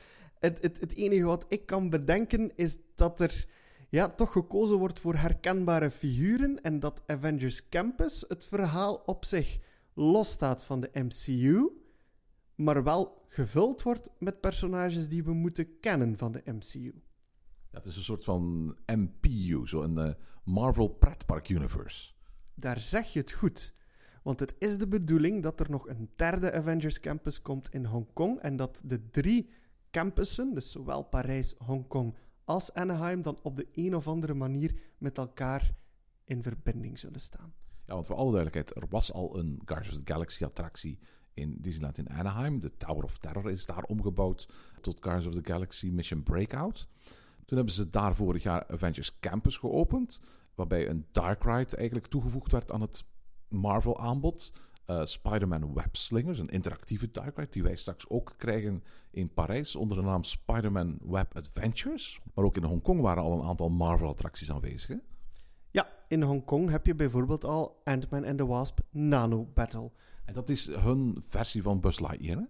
het, het, het enige wat ik kan bedenken is dat er ja, toch gekozen wordt voor herkenbare figuren en dat Avengers Campus het verhaal op zich losstaat van de MCU, maar wel gevuld wordt met personages die we moeten kennen van de MCU. Ja, het is een soort van MPU, zo een eh, Marvel Pretpark Universe. Daar zeg je het goed. Want het is de bedoeling dat er nog een derde Avengers Campus komt in Hongkong. En dat de drie campussen, dus zowel Parijs, Hongkong als Anaheim, dan op de een of andere manier met elkaar in verbinding zullen staan. Ja, want voor alle duidelijkheid, er was al een Guardians of the Galaxy attractie in Disneyland in Anaheim. De Tower of Terror is daar omgebouwd tot Guardians of the Galaxy Mission Breakout. Toen hebben ze daar vorig jaar Avengers Campus geopend, waarbij een Dark Ride eigenlijk toegevoegd werd aan het Marvel aanbod. Eh, Spider-Man Web Slingers, een interactieve Dark Ride die wij straks ook krijgen in Parijs onder de naam Spider-Man Web Adventures. Maar ook in Hongkong waren al een aantal Marvel attracties aanwezig. Hè? Ja, in Hongkong heb je bijvoorbeeld al Ant-Man and the Wasp Nano Battle. En dat is hun versie van Buzz Lightyear. Hè?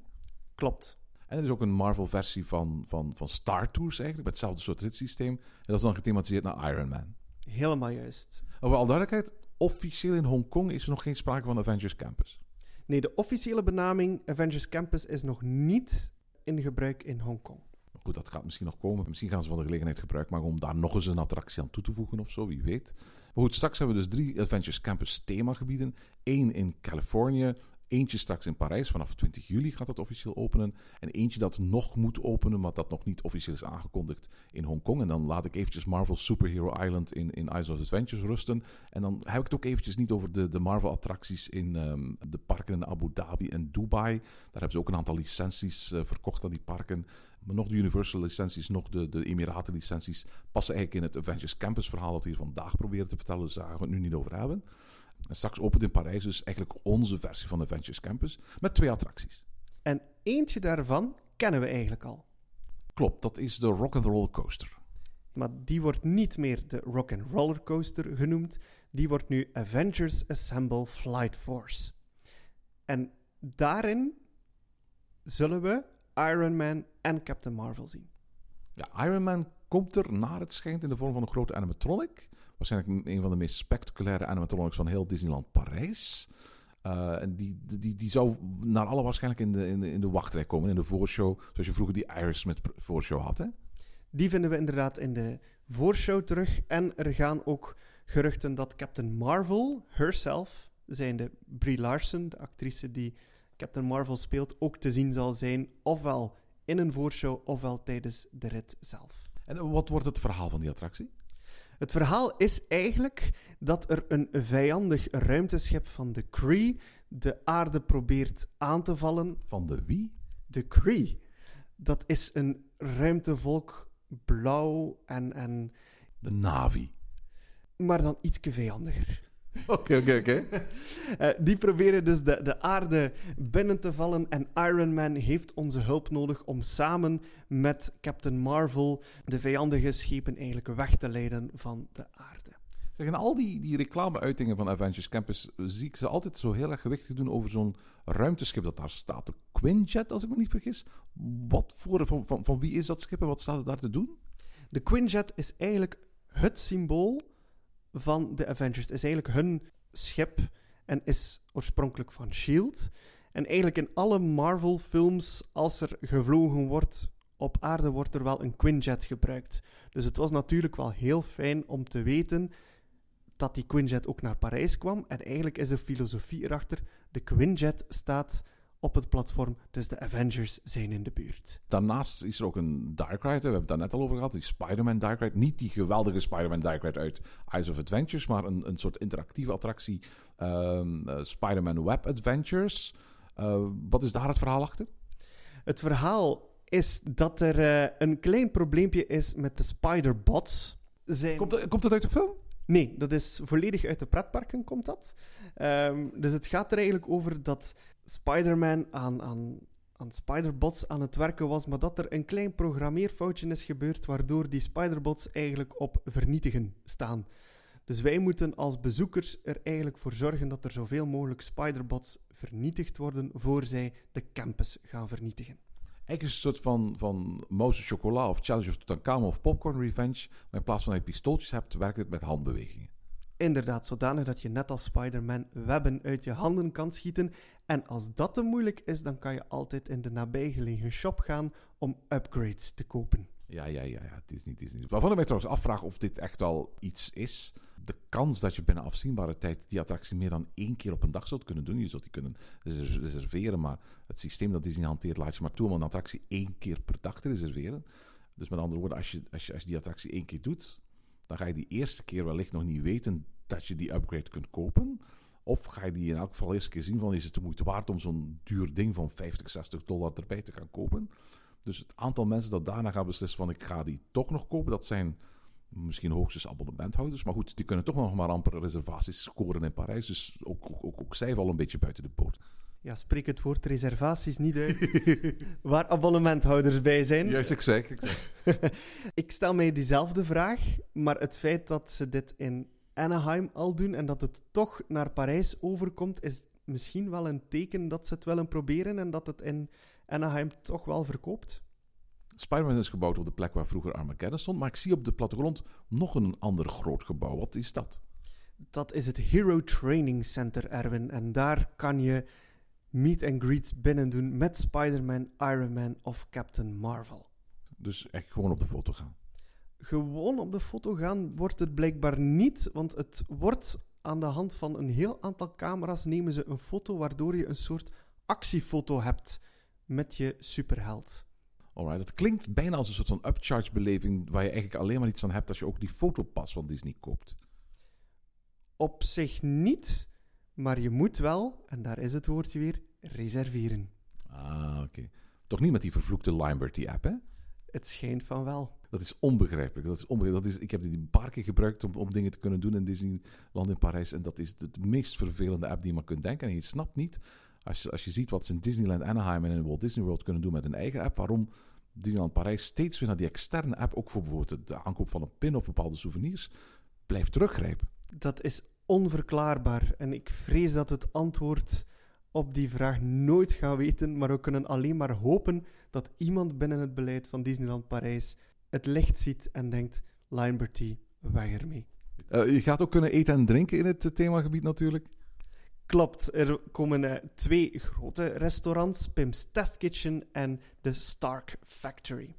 Klopt. En er is ook een Marvel-versie van, van, van Star Tours eigenlijk, met hetzelfde soort ritssysteem. En dat is dan gethematiseerd naar Iron Man. Helemaal juist. Over al duidelijkheid, officieel in Hongkong is er nog geen sprake van Avengers Campus. Nee, de officiële benaming Avengers Campus is nog niet in gebruik in Hongkong. Goed, dat gaat misschien nog komen. Misschien gaan ze van de gelegenheid gebruik maken om daar nog eens een attractie aan toe te voegen of zo, wie weet. Maar goed, straks hebben we dus drie Avengers Campus themagebieden. Eén in Californië, eentje straks in Parijs. Vanaf 20 juli gaat dat officieel openen. En eentje dat nog moet openen, maar dat nog niet officieel is aangekondigd in Hongkong. En dan laat ik eventjes Marvel Superhero Island in, in Adventures rusten. En dan heb ik het ook eventjes niet over de, de Marvel-attracties in ehm, de parken in Abu Dhabi en Dubai. Daar hebben ze ook een aantal licenties eh, verkocht aan die parken. Maar nog de Universal licenties, nog de, de Emiraten licenties passen eigenlijk in het Avengers Campus verhaal dat we hier vandaag proberen te vertellen. Dus daar gaan we het nu niet over hebben. En straks opent in Parijs dus eigenlijk onze versie van Avengers Campus met twee attracties. En eentje daarvan kennen we eigenlijk al. Klopt, dat is de Rock and Roller Coaster. Maar die wordt niet meer de Rock and Roller Coaster genoemd. Die wordt nu Avengers Assemble Flight Force. En daarin zullen we Iron Man en Captain Marvel zien. Ja, Iron Man komt er naar het schijnt in de vorm van een grote animatronic. Waarschijnlijk een van de meest spectaculaire animatronics van heel Disneyland Parijs. Eh, en die, die, die zou naar alle waarschijnlijk in de, in, de, in de wachtrij komen, in de voorshow. Zoals je vroeger die Iris pr- voorshow had, hè? Die vinden we inderdaad in de voorshow terug. En er gaan ook geruchten dat Captain Marvel herself, zijnde Brie Larson, de actrice die Captain Marvel speelt, ook te zien zal zijn. Ofwel in een voorshow, ofwel tijdens de rit zelf. En wat wordt het verhaal van die attractie? Het verhaal is eigenlijk dat er een vijandig ruimteschip van de Kree de aarde probeert aan te vallen. Van de wie? De Kree. Dat is een ruimtevolk, blauw en, en De Navi. maar dan ietsje vijandiger. Oké, oké, oké. Eh, die proberen dus de, de aarde binnen te vallen en Iron Man heeft onze hulp nodig om samen met Captain Marvel de vijandige schepen eigenlijk weg te leiden van de aarde. Zeg, in al die, die reclameuitingen van Avengers Campus zie ik ze altijd zo heel erg gewichtig doen over zo'n ruimteschip dat daar staat. De Quinjet, als ik me niet vergis. Wat voor, van, van, van wie is dat schip en wat staat er daar te doen? De Quinjet is eigenlijk het symbool van de Avengers. Is eigenlijk hun schip en is oorspronkelijk van S.H.I.E.L.D. En eigenlijk in alle Marvel-films, als er gevlogen wordt op aarde, wordt er wel een Quinjet gebruikt. Dus het was natuurlijk wel heel fijn om te weten dat die Quinjet ook naar Parijs kwam. En eigenlijk is de filosofie erachter, de Quinjet staat op het platform, dus de Avengers zijn in de buurt. Daarnaast is er ook een Dark Ride. We hebben het daar net al over gehad. Die Spider-Man Dark Ride. Niet die geweldige Spider-Man Dark Ride uit Eyes of Adventures, maar een, een soort interactieve attractie. eh, Spider-Man Web Adventures. Eh, wat is daar het verhaal achter? Het verhaal is dat er eh, een klein probleempje is met de Spider-Bots. Zijn... Komt, het- komt het uit de film? Nee, dat is volledig uit de pretparken, komt dat. Ehm, dus het gaat er eigenlijk over dat Spider-Man aan, aan, aan Spider-Bots aan het werken was, maar dat er een klein programmeerfoutje is gebeurd, waardoor die Spider-Bots eigenlijk op vernietigen staan. Dus wij moeten als bezoekers er eigenlijk voor zorgen dat er zoveel mogelijk Spider-Bots vernietigd worden, voor zij de campus gaan vernietigen. Eigenlijk is het een soort van, van Moses Chocola of Challenge of Tutankhamun of Popcorn Revenge. Maar in plaats van dat je pistooltjes hebt, werkt het met handbewegingen. Inderdaad, zodanig dat je net als Spider-Man webben uit je handen kan schieten. En als dat te moeilijk is, dan kan je altijd in de nabijgelegen shop gaan om upgrades te kopen. Ja, ja, ja, ja. Het is niet, is niet. Waarvan ik mij trouwens afvraag of dit echt wel iets is. De kans dat je binnen afzienbare tijd die attractie meer dan één keer op een dag zult kunnen doen. Je zult die kunnen res- reserveren, maar het systeem dat Disney hanteert laat je maar toe om een attractie één keer per dag te reserveren. Dus met andere woorden, als je, als je, als je die attractie één keer doet, dan ga je die eerste keer wellicht nog niet weten dat je die upgrade kunt kopen. Of ga je die in elk geval eerst keer zien van is het de moeite waard om zo'n duur ding van 50, 60 dollar erbij te gaan kopen. Dus het aantal mensen dat daarna gaan beslissen van ik ga die toch nog kopen, dat zijn misschien hoogstens abonnementhouders. Maar goed, die kunnen toch nog maar amper reservaties scoren in Parijs. Dus ook, ook, ook, zij vallen een beetje buiten de boot. Ja, spreek het woord reservaties niet uit, waar abonnementhouders bij zijn. Juist, ik zeg. Ik zeg. Ik stel mij diezelfde vraag, maar het feit dat ze dit in Anaheim al doen en dat het toch naar Parijs overkomt, is misschien wel een teken dat ze het willen proberen en dat het in Anaheim toch wel verkoopt. Spider-Man is gebouwd op de plek waar vroeger Armageddon stond. Maar ik zie op de plattegrond nog een ander groot gebouw. Wat is dat? Dat is het Hero Training Center, Erwin. En daar kan je meet and greets binnen doen met Spider-Man, Iron Man of Captain Marvel. Dus echt gewoon op de foto gaan. Gewoon op de foto gaan wordt het blijkbaar niet, want het wordt aan de hand van een heel aantal camera's nemen ze een foto waardoor je een soort actiefoto hebt met je superheld. Alright, het klinkt bijna als een soort van upcharge beleving waar je eigenlijk alleen maar iets aan hebt als je ook die fotopas van Disney koopt. Op zich niet, maar je moet wel, en daar is het woordje weer, reserveren. Ah, oké. Toch niet met die vervloekte Limeberty app, hè? Het schijnt van wel. Dat is onbegrijpelijk. Dat is onbegrijpelijk. Dat is, ik heb die een paar keer gebruikt om, om dingen te kunnen doen in Disneyland in Parijs. En dat is de, de meest vervelende app die je maar kunt denken. En je snapt niet, als je, als je ziet wat ze in Disneyland Anaheim en in Walt Disney World kunnen doen met een eigen app, waarom Disneyland Parijs steeds weer naar die externe app, ook voor bijvoorbeeld de aankoop van een pin of bepaalde souvenirs, blijft teruggrijpen. Dat is onverklaarbaar. En ik vrees dat we het antwoord op die vraag nooit gaan weten. Maar we kunnen alleen maar hopen dat iemand binnen het beleid van Disneyland Parijs het licht ziet en denkt: Line weg ermee. Eh, je gaat ook kunnen eten en drinken in het eh, themagebied natuurlijk. Klopt, er komen eh, twee grote restaurants, Pim's Test Kitchen en de Stark Factory.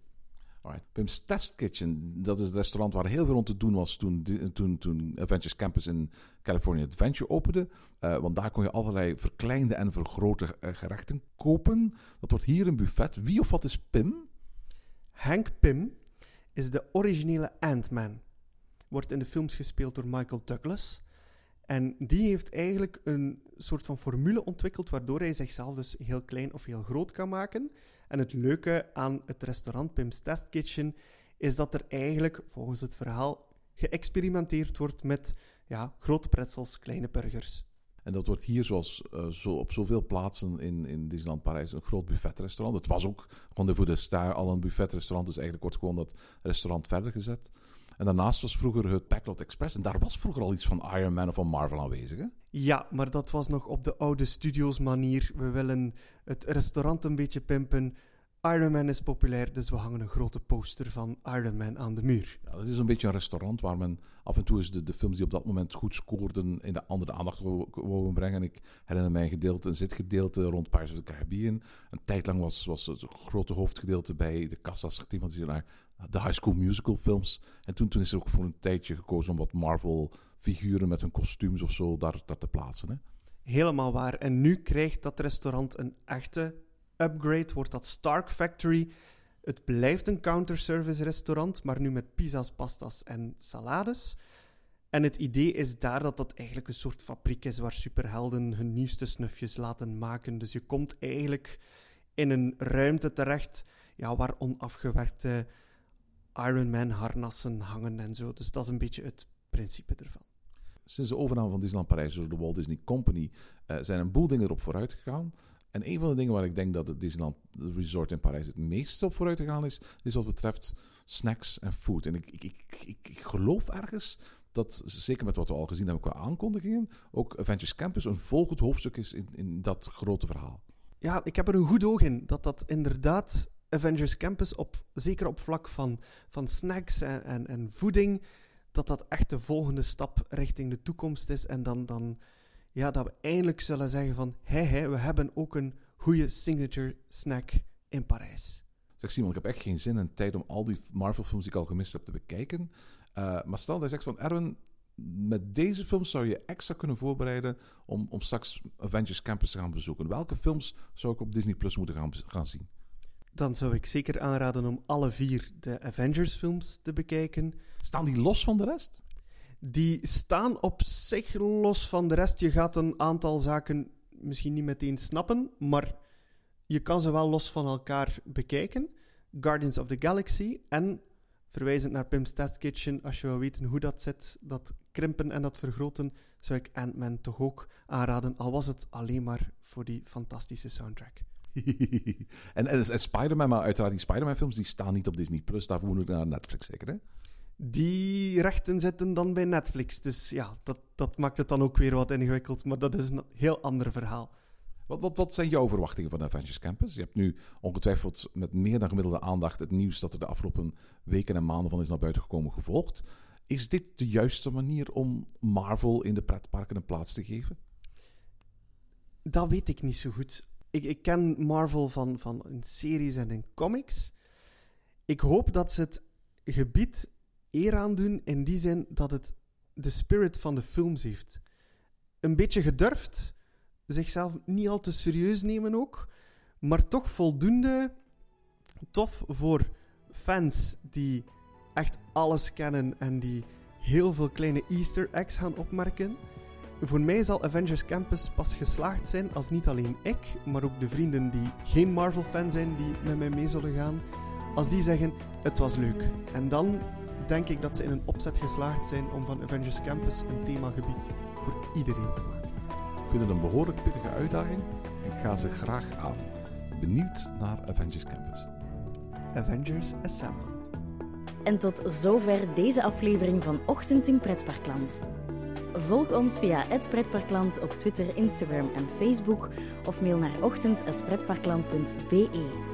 Alright. Pim's Test Kitchen, dat is het restaurant waar heel veel rond te doen was toen, toen, toen Adventures Campus in California Adventure opende. Eh, want daar kon je allerlei verkleinde en vergrote eh, gerechten kopen. Dat wordt hier een buffet. Wie of wat is Pim? Hank Pym is de originele Ant-Man. Wordt in de films gespeeld door Michael Douglas. En die heeft eigenlijk een soort van formule ontwikkeld waardoor hij zichzelf dus heel klein of heel groot kan maken. En het leuke aan het restaurant Pim's Test Kitchen is dat er eigenlijk, volgens het verhaal, geëxperimenteerd wordt met ja, grote pretzels, kleine burgers. En dat wordt hier, zoals eh, zo op zoveel plaatsen in, in Disneyland Parijs, een groot buffetrestaurant. Het was ook voor de Star al een buffetrestaurant, dus eigenlijk wordt gewoon dat restaurant verder gezet. En daarnaast was vroeger het Packlot Express. En daar was vroeger al iets van Iron Man of van Marvel aanwezig. Hè? Ja, maar dat was nog op de oude studios manier. We willen het restaurant een beetje pimpen. Iron Man is populair, dus we hangen een grote poster van Iron Man aan de muur. Ja, dat is een beetje een restaurant waar men af en toe eens de, de films die op dat moment goed scoorden in de andere aandacht wou brengen. Ik herinner mij een gedeelte, een zitgedeelte rond Pirates of the Caribbean. Een tijd lang was, was het grote hoofdgedeelte bij de kassa's gethematiseerd naar de High School Musical films. En toen, toen is er ook voor een tijdje gekozen om wat Marvel figuren met hun kostuums of zo daar, daar te plaatsen. Hè? Helemaal waar. En nu krijgt dat restaurant een echte upgrade, wordt dat Stark Factory. Het blijft een counterservice restaurant, maar nu met pizza's, pastas en salades. En het idee is daar dat dat eigenlijk een soort fabriek is waar superhelden hun nieuwste snufjes laten maken. Dus je komt eigenlijk in een ruimte terecht ja, waar onafgewerkte Iron Man harnassen hangen en zo. Dus dat is een beetje het principe ervan. Sinds de overname van Disneyland Parijs door de Walt Disney Company eh, zijn een boel dingen erop vooruit gegaan. En een van de dingen waar ik denk dat het Disneyland Resort in Parijs het meest op vooruit gegaan is, is wat betreft snacks en food. En ik, ik, ik, ik, geloof ergens dat, zeker met wat we al gezien hebben qua aankondigingen, ook Avengers Campus een volgend hoofdstuk is in, in dat grote verhaal. Ja, ik heb er een goed oog in dat dat inderdaad Avengers Campus, op, zeker op vlak van, van snacks en, en, en voeding, dat dat echt de volgende stap richting de toekomst is. En dan, dan ja, dat we eindelijk zullen zeggen van, hé, hé, we hebben ook een goede signature snack in Parijs. Zeg Simon, ik heb echt geen zin en tijd om al die Marvel-films die ik al gemist heb te bekijken. Uh, maar stel dat je zegt van, Erwin, met deze films zou je extra kunnen voorbereiden om, om straks Avengers Campus te gaan bezoeken. Welke films zou ik op Disney Plus moeten gaan, gaan zien? Dan zou ik zeker aanraden om alle vier de Avengers-films te bekijken. Staan die los van de rest? Die staan op zich los van de rest. Je gaat een aantal zaken misschien niet meteen snappen, maar je kan ze wel los van elkaar bekijken. Guardians of the Galaxy en verwijzend naar Pim's Test Kitchen, als je wil weten hoe dat zit, dat krimpen en dat vergroten, zou ik Ant-Man toch ook aanraden, al was het alleen maar voor die fantastische soundtrack. en, en, Spider-Man, maar uiteraard die Spider-Man-films, die staan niet op Disney+. Plus. Daarvoor moet ik naar Netflix zeker, hè? Die rechten zitten dan bij Netflix. Dus ja, dat, dat maakt het dan ook weer wat ingewikkeld. Maar dat is een heel ander verhaal. Wat, wat, wat zijn jouw verwachtingen van Avengers Campus? Je hebt nu ongetwijfeld met meer dan gemiddelde aandacht het nieuws dat er de afgelopen weken en maanden van is naar buiten gekomen gevolgd. Is dit de juiste manier om Marvel in de pretparken een plaats te geven? Dat weet ik niet zo goed. Ik, ik ken Marvel van, van in series en in comics. Ik hoop dat ze het gebied eer aandoen in die zin dat het de spirit van de films heeft. Een beetje gedurfd, zichzelf niet al te serieus nemen ook, maar toch voldoende tof voor fans die echt alles kennen en die heel veel kleine Easter eggs gaan opmerken. Voor mij zal Avengers Campus pas geslaagd zijn als niet alleen ik, maar ook de vrienden die geen Marvel-fan zijn die met mij mee zullen gaan, als die zeggen: het was leuk. En dan denk ik dat ze in een opzet geslaagd zijn om van Avengers Campus een themagebied voor iedereen te maken. Ik vind het een behoorlijk pittige uitdaging en ik ga ze graag aan. Benieuwd naar Avengers Campus. Avengers Assemble. En tot zover deze aflevering van Ochtend in Pretparkland. Volg ons via het Pretparkland op Twitter, Instagram en Facebook of mail naar ochtend.pretparkland.be.